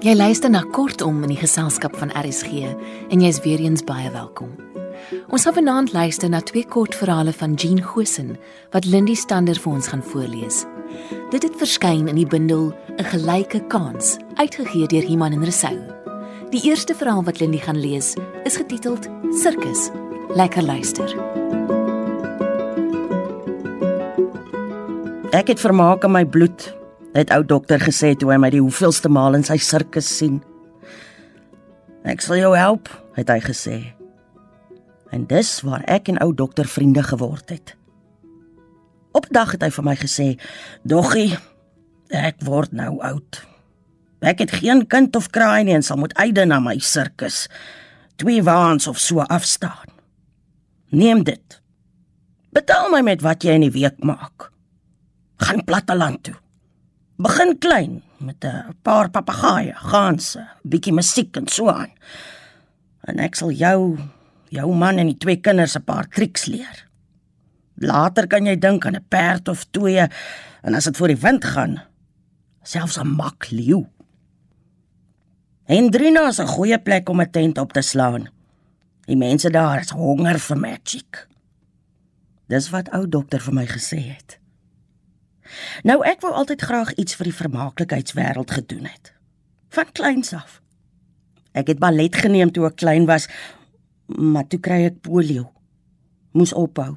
Jy luister na Kortom in die geselskap van RSG en jy's weer eens baie welkom. Ons gaan vanaand luister na twee kortverhale van Jean Gosen wat Lindy Stander vir ons gaan voorlees. Dit het verskyn in die bundel 'n gelyke kans, uitgegee deur Iman en Resou. Die eerste verhaal wat Lindy gaan lees, is getiteld Sirkus. Lekker luister. Ek het vermaak in my bloed het ou dokter gesê toe hy my die hoeveelste maal in sy sirkus sien. Ek sal jou help, het hy gesê. En dis waar ek en ou dokter vriende geword het. Op 'n dag het hy vir my gesê: "Doggie, ek word nou oud. Ek het geen kind of kraai nie en sal moet eide na my sirkus. Twee waans of so afstaan. Neem dit. Betaal my met wat jy in die week maak. Gaan platteland toe." Begin klein met 'n paar papegaaie, ganse, bietjie musiek en so aan. En ek sal jou, jou man en die twee kinders 'n paar triks leer. Later kan jy dink aan 'n perd of twee en as dit voor die wind gaan, selfs 'n mak leeu. Hendrina is 'n goeie plek om 'n tent op te slaan. Die mense daar is honger vir magic. Dis wat ou dokter vir my gesê het. Nou ek wou altyd graag iets vir die vermaaklikheidswêreld gedoen het. Van kleins af. Ek het ballet geneem toe ek klein was, maar toe kry ek polio. Moes ophou.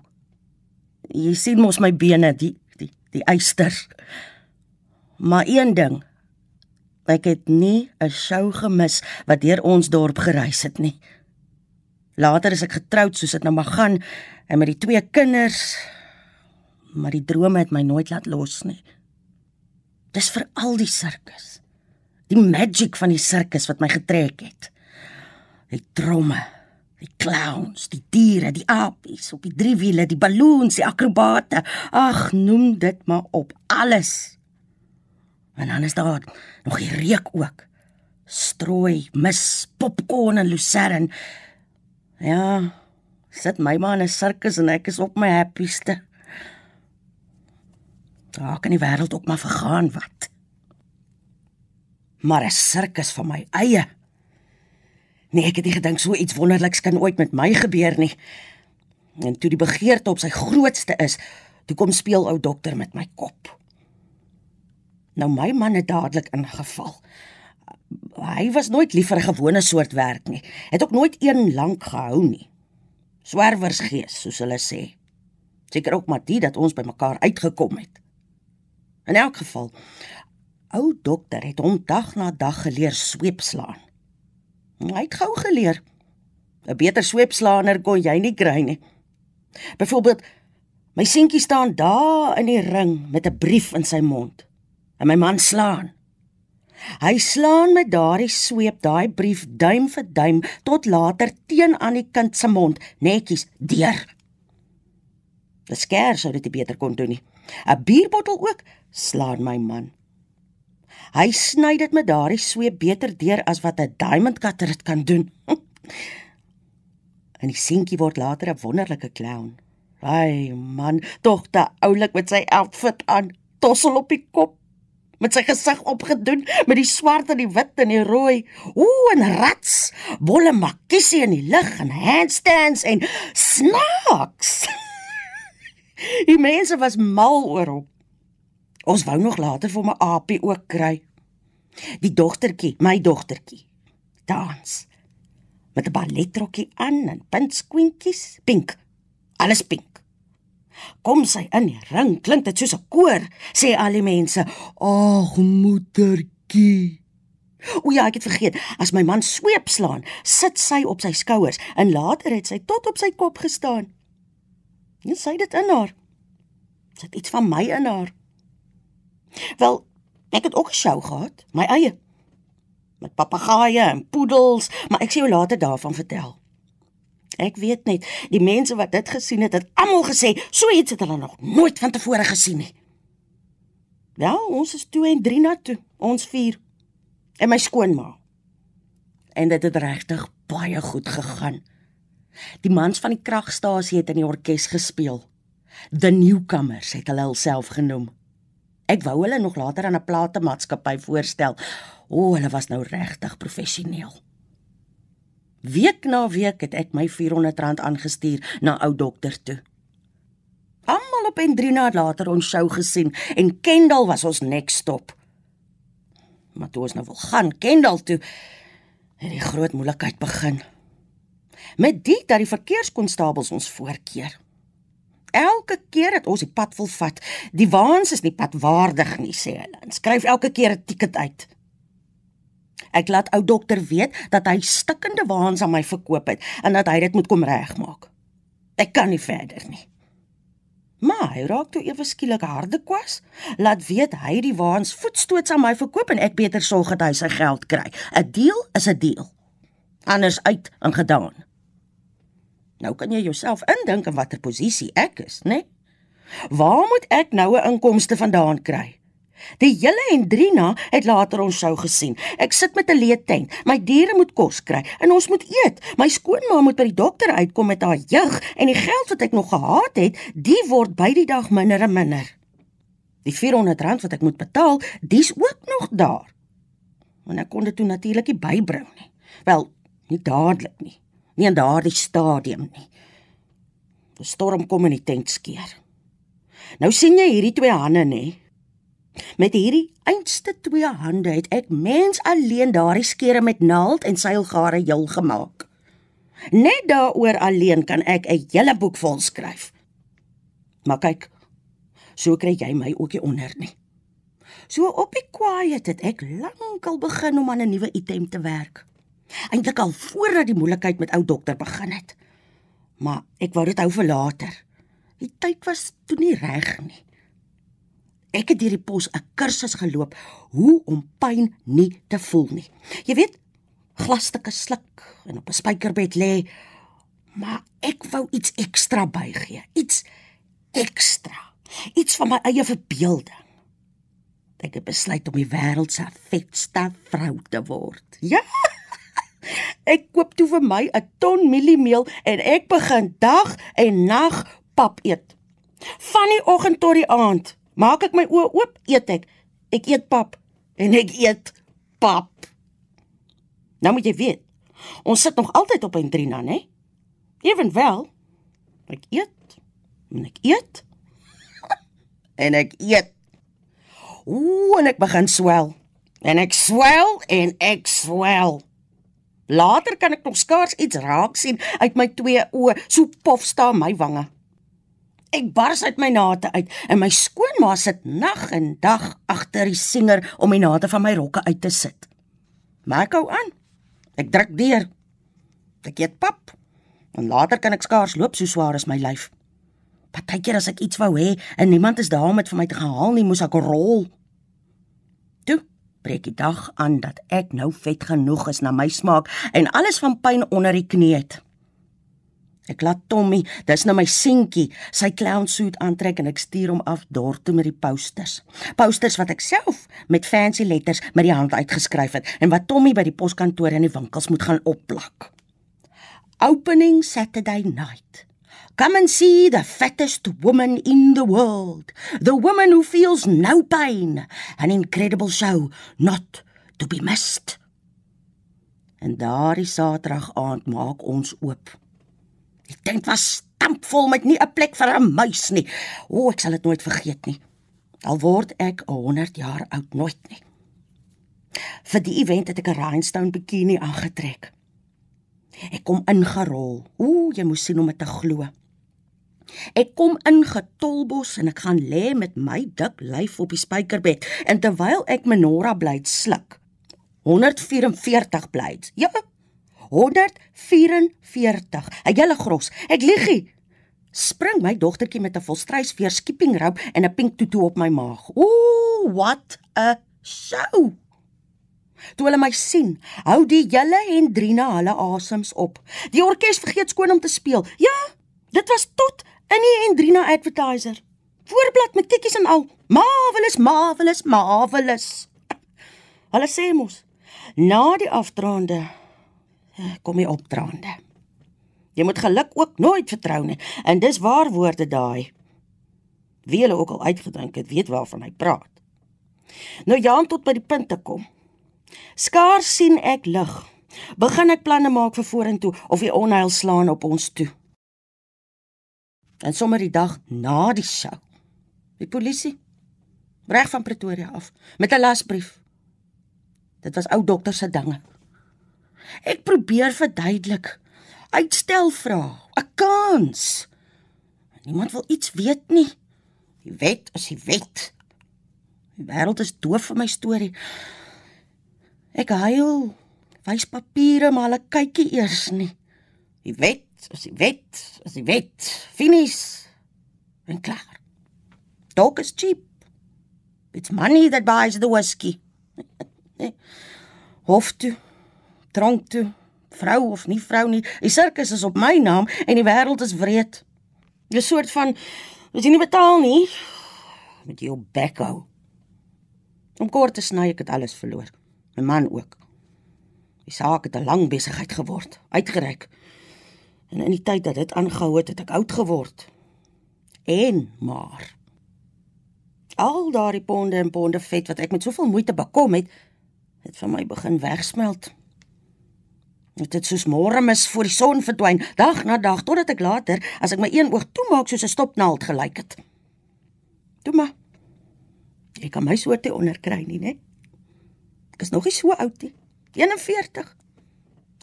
Jy sien mos my bene, die die die eisters. Maar een ding, ek het nie 'n show gemis wat deur ons dorp gereis het nie. Later is ek getroud soos dit nou maar gaan en met die twee kinders maar die drome het my nooit laat los nie. Dis vir al die sirkus. Die magic van die sirkus wat my getrek het. Die tromme, die clowns, die diere, die apies op die drie wiele, die balloons, die akrobate. Ag, noem dit maar op, alles. En dan is daar nog die reuk ook. Strooi, mis, popcorn en lucerne. Ja, sit my man in 'n sirkus en ek is op my happieste. Daar kan die wêreld ook maar vergaan wat. Maar 'n sirkus van my eie. Nee, ek het nie gedink so iets wonderliks kan ooit met my gebeur nie. En toe die begeerte op sy grootste is, toe kom speel ou dokter met my kop. Nou my man het dadelik ingeval. Hy was nooit lief vir 'n gewone soort werk nie. Het ook nooit een lank gehou nie. Swerwersgees, soos hulle sê. Seker ook maar dit dat ons by mekaar uitgekom het. In elk geval, ou dokter het hom dag na dag geleer sweepslaan. Hy het gou geleer. 'n Beter sweepslaaner kon jy nie kry nie. Byvoorbeeld, my seentjie staan daar in die ring met 'n brief in sy mond. En my man slaan. Hy slaan met daardie sweep daai brief duim vir duim tot later teen aan die kind se mond netjies deur. Die skeer sou dit beter kon doen nie. 'n Bierbottel ook slaan my man. Hy sny dit met daardie sweep beter deur as wat 'n diamond cutter dit kan doen. en die seentjie word later 'n wonderlike clown. Ai man, tog te oulik met sy outfit aan, tossel op die kop, met sy gesig opgedoen met die swart en die wit en die rooi. Ooh, en rats, bolle makiesie in die lug en handstands en snacks. die mense was mal oor hom. Ons wou nog later vir my apie ook kry. Die dogtertjie, my dogtertjie. Dans. Met 'n balletrokkie aan en puntskoentjies, pink. Alles pink. Kom sy in die ring, klink dit soos 'n koor, sê al die mense. Ag, moedertjie. O ja, ek het vergeet, as my man sweep slaan, sit sy op sy skouers en later het sy tot op sy kop gestaan. Net sy dit in haar. Sy het iets van my in haar. Wel, ek het ook 'n show gehad, my eie. Met papegaaie en poedels, maar ek sê jou later daarvan vertel. Ek weet net, die mense wat dit gesien het, het almal gesê, so iets het hulle nog nooit van tevore gesien nie. Ja, ons is 2 en 3 na toe, ons 4. En my skoonma. En dit het regtig baie goed gegaan. Die mans van die kragstasie het in die orkes gespeel. The Newcomers het hulle self genoem. Ek wou hulle nog later aan 'n platemaatskappy voorstel. O, hulle was nou regtig professioneel. Week na week het ek my R400 aangestuur na ou dokter toe. Almal op en 3 na later ons show gesien en Kendall was ons next stop. Maar toe ons nou wil gaan Kendall toe, het die groot moeilikheid begin. Met dit dat die verkeerskonstabels ons voorkeer. Elke keer dat ons die pad wil vat, die waans is nie padwaardig nie, sê hulle. En skryf elke keer 'n tiket uit. Ek laat ou dokter weet dat hy stikkende waans aan my verkoop het en dat hy dit moet kom regmaak. Ek kan nie verder nie. Maar hy raak toe ewe skielik harde kwas, laat weet hy die waans voetstoots aan my verkoop en ek beter sorg dat hy sy geld kry. 'n Deal is 'n deal. Anders uit en gedaan. Nou kan jy jouself indink in watter posisie ek is, né? Nee? Waar moet ek nou 'n inkomste vandaan kry? Die hele Hendrina het later ons sou gesien. Ek sit met 'n leë tent. My diere moet kos kry en ons moet eet. My skoonma moet by die dokter uitkom met haar jeug en die geld wat ek nog gehad het, die word by die dag minder en minder. Die R400 wat ek moet betaal, dis ook nog daar. Want ek kon dit toe natuurlik nie bybring nie. Wel, nie dadelik nie. Nie in daardie stadium nie. Die storm kom in die tent skeer. Nou sien jy hierdie twee hande nê? Met hierdie einste twee hande het ek mens alleen daardie skere met naald en seilgare heel gemaak. Net daaroor alleen kan ek 'n hele boek vol skryf. Maar kyk, so kry jy my ook nie onder nie. So op die quiet het ek lankal begin om aan 'n nuwe item te werk. Eintlik al voordat die moeilikheid met ou dokter begin het. Maar ek wou dit hou vir later. Die tyd was toe nie reg nie. Ek het hierdie pos 'n kursus geloop hoe om pyn nie te voel nie. Jy weet, glasstukke sluk en op 'n spykerbed lê, maar ek wou iets ekstra bygee, iets ekstra, iets van my eie verbeelding. Ek het besluit om die wêreld se vetste vrou te word. Ja. Ek koop toe vir my 'n ton mieliemeel en ek begin dag en nag pap eet. Van die oggend tot die aand. Maak ek my oë oop, eet ek. Ek eet pap en ek eet pap. Nou moet jy weet, ons sit nog altyd op 'n trina, né? Ewenwel, ek eet en ek eet en ek eet. Ooh, en ek begin swel. En ek swel en ek swel. Later kan ek nog skaars iets raak sien uit my twee oë, so pof staan my wange. Ek bars uit my nate uit en my skoonma sit nag en dag agter die sienger om die nate van my rokke uit te sit. Maar ek hou aan. Ek druk deur. Ek eet pap. En later kan ek skaars loop so swaar as my lyf. Partykeer as ek iets wou hê en niemand is daar om dit vir my te gaan haal nie, moes ek rol. Breek die dag aan dat ek nou vet genoeg is na my smaak en alles van pyn onder die knie het. Ek laat Tommy, dis nou my seentjie, sy clownsuit aantrek en ek stuur hom af dorp toe met die posters. Posters wat ek self met fancy letters met die hand uitgeskryf het en wat Tommy by die poskantoor in die winkels moet gaan opplak. Opening Saturday night. Come and see the fattest woman in the world. The woman who feels no pain. An incredible show not to be missed. En daardie Saterdag aand maak ons oop. Die tent was stampvol met nie 'n plek vir 'n muis nie. O, ek sal dit nooit vergeet nie. Al word ek 100 jaar oud nooit nie. Vir die event het ek 'n rhinestone bikini aangetrek. Ek kom ingerol. O, jy moes sien om dit te glo. Ek kom in getolbos en ek gaan lê met my dik lyf op die spykerbed en terwyl ek menorah blyd sluk. 144 blyds. Ja, 144. 'n Hele gros. Ek liegie. Spring my dogtertjie met 'n volstrysveer skipping rope en 'n pink tutu op my maag. Ooh, what a show. Toe hulle my sien, hou die hele Hendrina hulle asems op. Die orkes vergeet skoon om te speel. Ja, dit was tot in die Hendrina advertiser. Voorblad met kikkies en al. Marvelous, marvelous, marvelous. Hulle sê mos, na die afdraande kom jy opdraande. Jy moet geluk ook nooit vertrou nie en dis waar woorde daai. Wie hulle ook al uitgedink het, weet waarvan hy praat. Nou Jan tot by die punt te kom. Skaars sien ek lig. Begin ek planne maak vir vorentoe of die onheil slaan op ons toe. En sommer die dag na die show. Die polisie reg van Pretoria af met 'n lasbrief. Dit was ou dokter se dinge. Ek probeer verduidelik. Uitstel vra, 'n kans. Niemand wil iets weet nie. Die wet is die wet. Die wêreld is doof vir my storie. Ek huil. Wys papiere, maar hulle kykie eers nie. Die wet is die wet, is die wet. Finish. En klaar. Dog is cheap. It's money that buys the whiskey. Hof toe. Drank toe. Vrou of nie vrou nie. Die sirkus is op my naam en die wêreld is wreed. 'n Soort van as jy nie betaal nie, met jou bek hou. Om kort te sny, ek het alles verloor. My man ook. Die saak het 'n lang besigheid geword, uitgereik. En in die tyd dat dit aangehou het, het ek oud geword. En maar al daardie ponde en ponde vet wat ek met soveel moeite bekom het, het vir my begin wegsmelt. Dit het soos môre mis voor die son verdwyn, dag na dag totdat ek later, as ek my een oog toemaak soos 'n stopnaald gelyk het. Toe maar Jy kan my soort te onderkry nie, né? Ek is nog nie so oud nie. 41.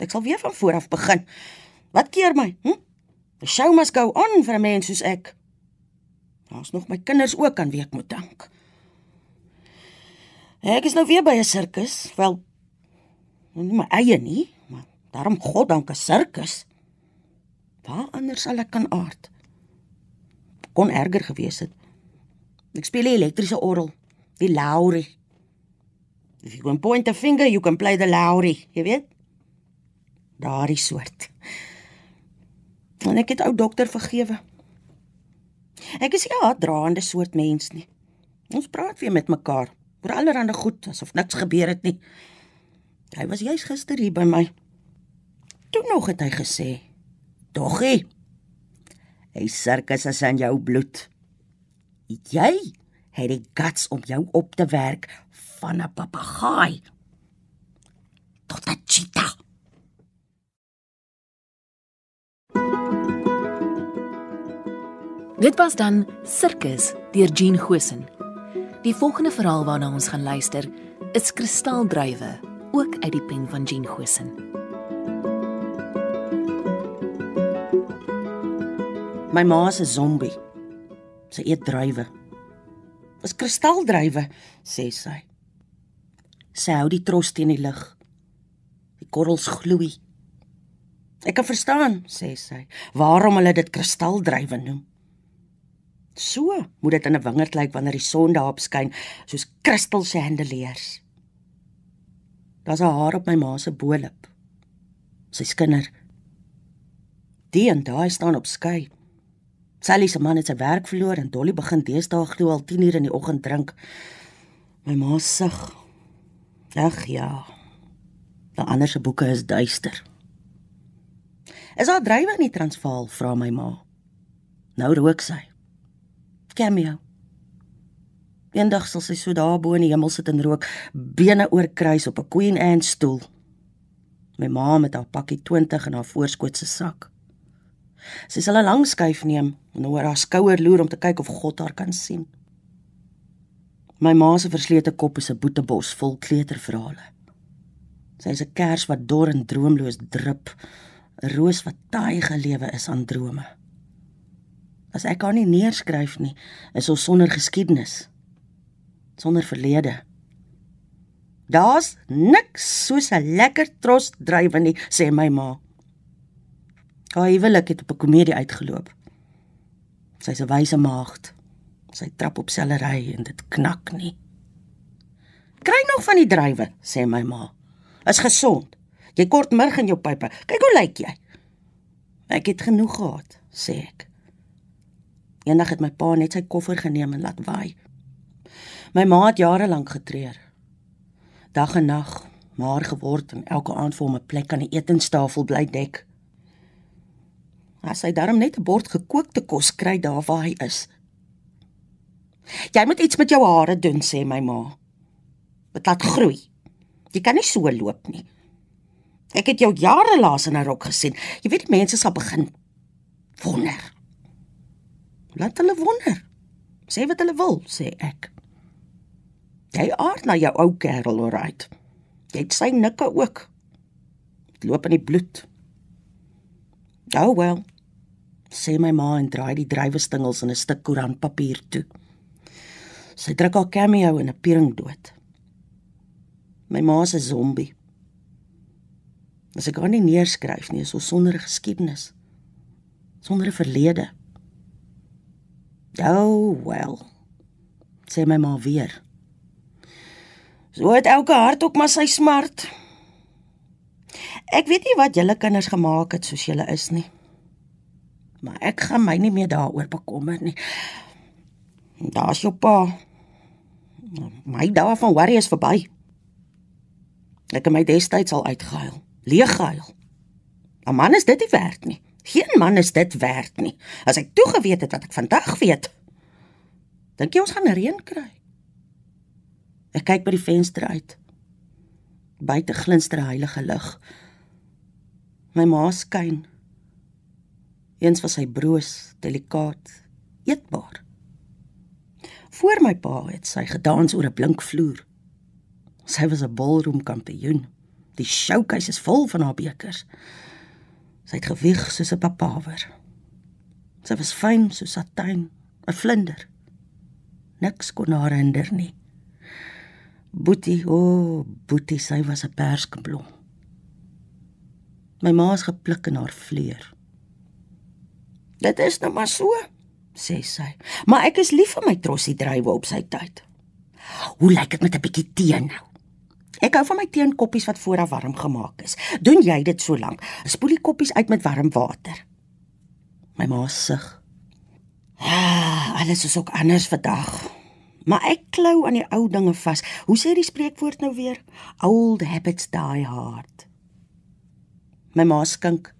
Ek sal weer van voor af begin. Wat keer my? Hm? The show must go on vir 'n mens soos ek. Daar's nog my kinders ook aan wie ek moet dank. Ek is nou weer by 'n sirkus. Wel, nou nie my eie nie, maar daarom God dank 'n sirkus. Waar anders sal ek kan aard? Kon erger gewees het. Ek speel 'n elektriese orgel die Laurie. If you can point a finger, you can play the Laurie, jy weet? Daardie soort. En ek het ou dokter vergewe. Ek is ja, draande soort mens nie. Ons praat weer met mekaar oor allerlei goed asof niks gebeur het nie. Hy was juis gister hier by my. Toe nog het hy gesê: "Doggie, hy sirkus as in jou bloed. Jy het die guts om jou op te werk van 'n papegaai tot 'n cheetah. Dit was dan Sirkus deur Jean Gosen. Die volgende verhaal waarna ons gaan luister is Kristaldruiwe, ook uit die pen van Jean Gosen. My ma is 'n zombie. Sy eet druiwe is kristaldruiwe, sê sy. Sy hou die tros teen die lig. Die korrels gloei. Ek kan verstaan, sê sy, waarom hulle dit kristaldruiwe noem. So moet dit in 'n wingerd lyk wanneer die son daarop skyn, soos kristalsandeliers. Daar's 'n haar op my ma se bolop. Sy skinder. Die en daai staan op skei. Sally se man het sy werk verloor en Dolly begin deesdae glo al 10 uur in die oggend drink. My ma sug. Ag ja. Die ander se boeke is duister. Is daar drywe in die Transvaal? vra my ma. Nou rook sy. Cameo. Eendag sal sy so daar bo in die hemel sit en rook, bene oorkruis op 'n Queen Anne stoel. My ma met haar pakkie 20 in haar voorskoot se sak. Sy sal 'n lang skuif neem en oor haar skouer loer om te kyk of God haar kan sien. My ma se verslete kop is 'n boetebos vol kleuterverhale. Sy is 'n kers wat dor en droomloos drup, 'n roos wat taai gelewe is aan drome. As ek haar nie neerskryf nie, is ons sonder geskiedenis, sonder verlede. Daar's niks soos 'n lekker tros drywe nie, sê my ma. Haar huwelik het op 'n komedie uitgeloop. Sy's 'n wyse maagd. Sy trap op sellery en dit knak nie. Kry nog van die druiwe, sê my ma. Is gesond. Jy kort murg in jou pype. Kyk hoe lyk jy. Ek het genoeg gehad, sê ek. Eendag het my pa net sy koffer geneem en laat waai. My ma het jare lank getreur. Dag en nag, maar geword en elke aand vir hom 'n plek aan die etenstafel bly dek. As hy darm net 'n bord gekookte kos kry daar waar hy is. Jy moet iets met jou hare doen, sê my ma. Dit laat groei. Jy kan nie so loop nie. Ek het jou jare laas in 'n rok gesien. Jy weet die mense sal begin wonder. Laat hulle wonder. Sê wat hulle wil, sê ek. Jy aard na jou ou kerel, alright. Jy het sy nikke ook. Dit loop in die bloed. Oh well. Sê my ma en draai die drywestingels in 'n stuk koerantpapier toe. Sy druk haar cameo in 'n piering dood. My ma se zombie. As ek gaan nie neerskryf nie, is ons sonder geskiedenis. Sonder 'n verlede. Oh well. Sê my ma weer. So het elke hart ook maar sy smart. Ek weet nie wat julle kinders gemaak het soos julle is nie. Maar ek gaan my nie meer daaroor bekommer nie. Daar's jou pa. My dae van worry is verby. Ek het my destyds al uitgehuil, leeggehuil. 'n Man is dit nie werd nie. Geen man is dit werd nie. As ek toe geweet het wat ek vandag weet, dink jy ons gaan reën kry? Ek kyk by die venster uit. Buite glinster heilige lig. My ma skyn. Eens was sy broos, delikaat, eetbaar. Voor my pa het sy gedans oor 'n blink vloer. Sy was 'n ballroom kampioen. Die showcase is vol van haar bekers. Sy het gewig soos 'n papawer. Sy was fyn soos satijn, 'n vlinder. Niks kon haar hinder nie. Boetie, o, oh, Boetie, sy was 'n perskblom. My ma is gepluk in haar vleur. Dit is nou maar so, sê sy. Maar ek is lief vir my trossie drywe op sy tyd. Hoe lyk dit met 'n bietjie tee nou? Ek hou van my teenkoppies wat vooraf warm gemaak is. Doen jy dit so lank? Spoel die koppies uit met warm water. My ma sug. Ah, alles is ook anders vandag. Maar ek klou aan die ou dinge vas. Hoe sê die spreekwoord nou weer? Old habits die hard. My ma skink.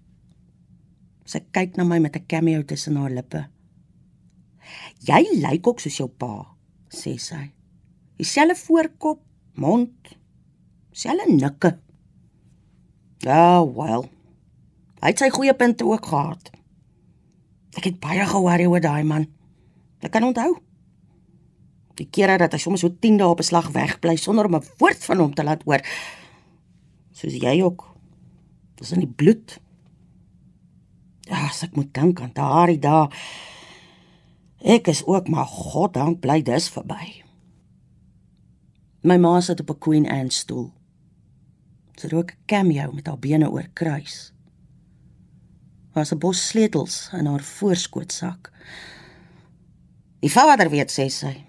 Sy kyk na my met 'n cameo tussen haar lippe. Jy lyk ook soos jou pa, sê sy. Dieselfde voorkop, mond, selle nikke. Ja, well. Hy het sy goeie punte ook gehad. Ek het baie gehoor oor daai man. Ek kan onthou. Die kere dat hy soms so 10 dae op 'n slag wegbly sonder om 'n woord van hom te laat hoor. Soos jy ook. Dis in die bloed. Ja, as ek moet dink aan daardie dae. Ek is ook maar God dank bly dis verby. My ma sit op 'n Queen Anne stoel. Sy rook 'n cameo met haar bene oor kruis. Was 'n bos sleutels in haar voorskootsak. Die vader weet sê sy.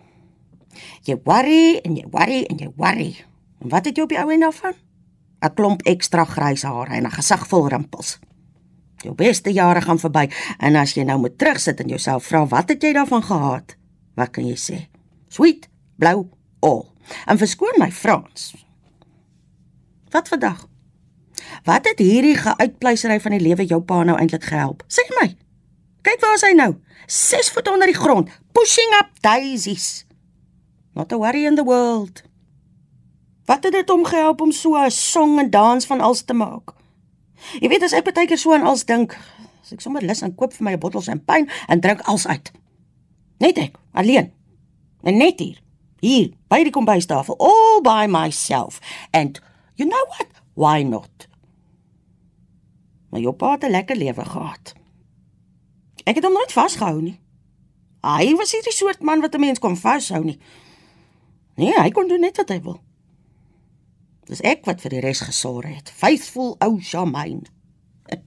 Jy worry en jy worry en jy worry. En wat het jy op die ou en daarvan? 'n Klomp ekstra grys hare en 'n gesig vol rimpels. Jou beste jare gaan verby en as jy nou moet terugsit en jouself vra wat het jy daarvan gehad? Wat kan jy sê? Sweet, blou, all. En verskoon my Frans. Wat vandag? Wat het hierdie geuitpleisery van die lewe jou pa nou eintlik gehelp? Sê my. Kyk waar is hy nou? 6 voet onder die grond, pushing up daisies. Not a worry in the world. Wat het dit hom gehelp om so 'n song en dans van als te maak? Jy weet as ek baie keer so aan als dink, as ek sommer lus en koop vir my 'n bottel champagne en drink als uit. Net ek, alleen. En net hier, hier by die kombuistafel, all by myself. And you know what? Why not? Maar jou pa het 'n lekker lewe gehad. Ek het hom nooit vasgehou nie. Hy was nie die soort man wat 'n mens kon vashou nie. Nee, hy kon doen net wat hy wil. Dis ek wat vir die res gesorg het. Faithful ou Shamain.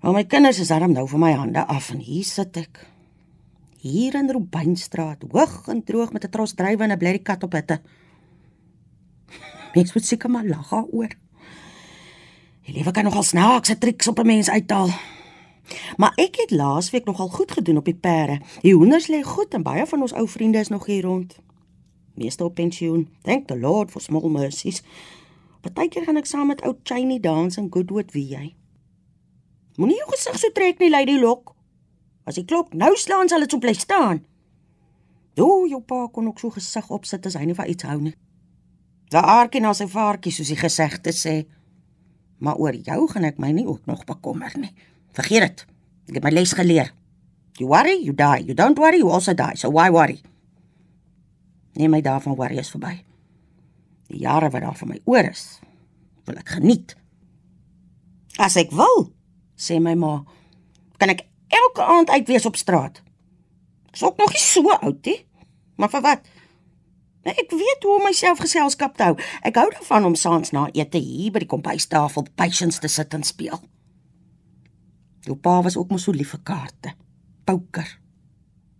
Maar my kinders is darm nou van my hande af en hier sit ek. Hier in Robynstraat, hoog en droog met 'n tros drywe en 'n blerrie kat op hitte. Mens moet seker maar lag daaroor. Die lewe kan nogal snaakse triks op 'n mens uithaal. Maar ek het laasweek nogal goed gedoen op die perde. Die hoenders lê goed en baie van ons ou vriende is nog hier rond. Meeste op pensioen. Thank the Lord for small mercies. Partykeer gaan ek saam met ou Chinny dans in Goodwood wie jy. Moenie jou gesig so trek nie, Lady Lok. As die klok nou slaan, sal dit so bly staan. O, jou pa kon ook so gesig opsit as hy nie van iets hou nie. Daar aartjie na sy vaartjie soos die gesegde sê. Maar oor jou gaan ek my nie ook nog bekommer nie. Vergeet dit. Ek het my les geleer. You worry, you die. You don't worry, you also die. So why worry? Neem my daarvan worry is verby. Die jare wat daar vir my oor is, wil ek geniet. As ek wil, sê my ma, kan ek elke aand uit wees op straat. Ek's ook nog nie so oud nie. Maar vir wat? Nee, ek weet hoe om myself geselskap te hou. Ek hou daarvan om saans na ete hier by die kombuistafel patience te sit en speel. Jou pa was ook mos so lief vir kaarte. Poker.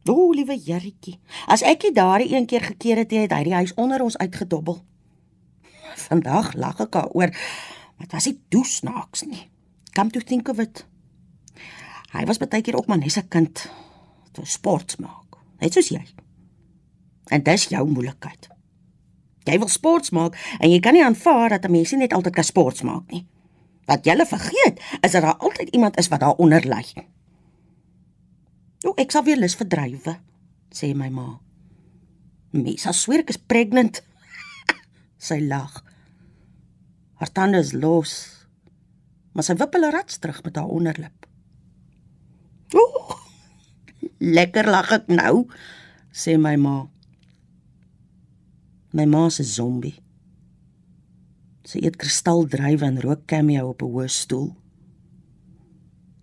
O, liewe Jerrytjie. As ek dit daardie een keer gekeer het, het hy die huis onder ons uitgedobbel. Vandag lag ek daaroor. Wat was dit doesnaaks nie. Come to think of it. Hy was baie keer ook maar net 'n kind wat sport maak. Net soos jy. En dis jou moeilikheid. Jy wil sport maak en jy kan nie aanvaar dat 'n mens net altyd kan sport maak nie. Wat jy vergeet is dat daar altyd iemand is wat daaronder lê. O, ek sal weer lus verdrywe, sê my ma. Mens, as sweer ek is pregnant. sy lag. Haar tande is los. Maar sy wippel rats terug met haar onderlip. O, lekker lag ek nou, sê my ma. My ma se zombie. Sy eet kristaldrywe en rook cameo op 'n hoë stoel.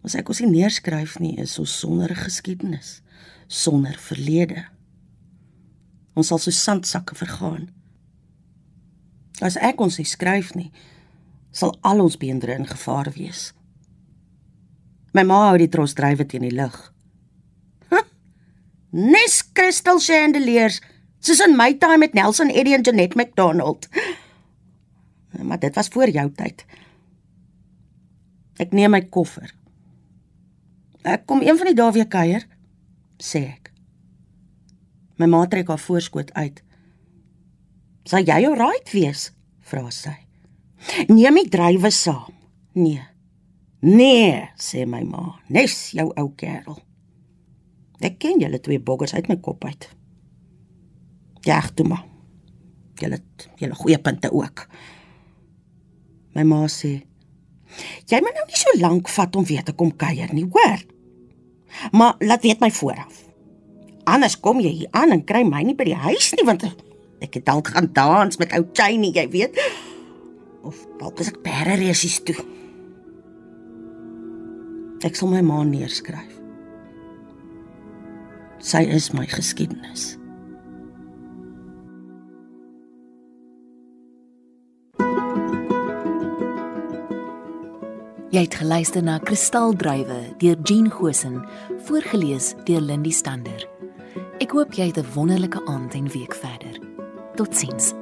As ek ons nie neerskryf nie, is ons sonder 'n geskiedenis, sonder verlede. Ons sal so sandsakke vergaan. As ek ons nie skryf nie, sal al ons beendre in gevaar wees. My ma hou die trosdrywe teen die lig. Nes kristal chandeliers, soos in my time met Nelson Eddy en Janet McDonald. Maar dit was voor jou tyd. Ek neem my koffer. Ek kom een van die dae weer kuier, sê ek. My ma trek haar voorskoot uit. "Sal jy jou right wees?" vra sy. "Neem die drywe saam." "Nee." "Nee," sê my ma. "Nes jou ou kerel." Ek ken julle twee boggers uit my kop uit. Ja, toe maar. Julle julle goeie punte ook. My ma sê: "Jy moet nou nie so lank vat om weer te kom kuier nie, hoor? Maar laat weet my vooraf. Anders kom jy hier aan en kry my nie by die huis nie want ek het dalk gaan dans met ou Chiny, jy weet. Of dalk is ek perde resies toe. Ek sal my ma neerskryf. Sy is my geskiedenis. Jy het geluister na Kristaldrywe deur Jean Gosen, voorgeles deur Lindy Stander. Ek hoop jy het 'n wonderlike aand en week verder. Totsiens.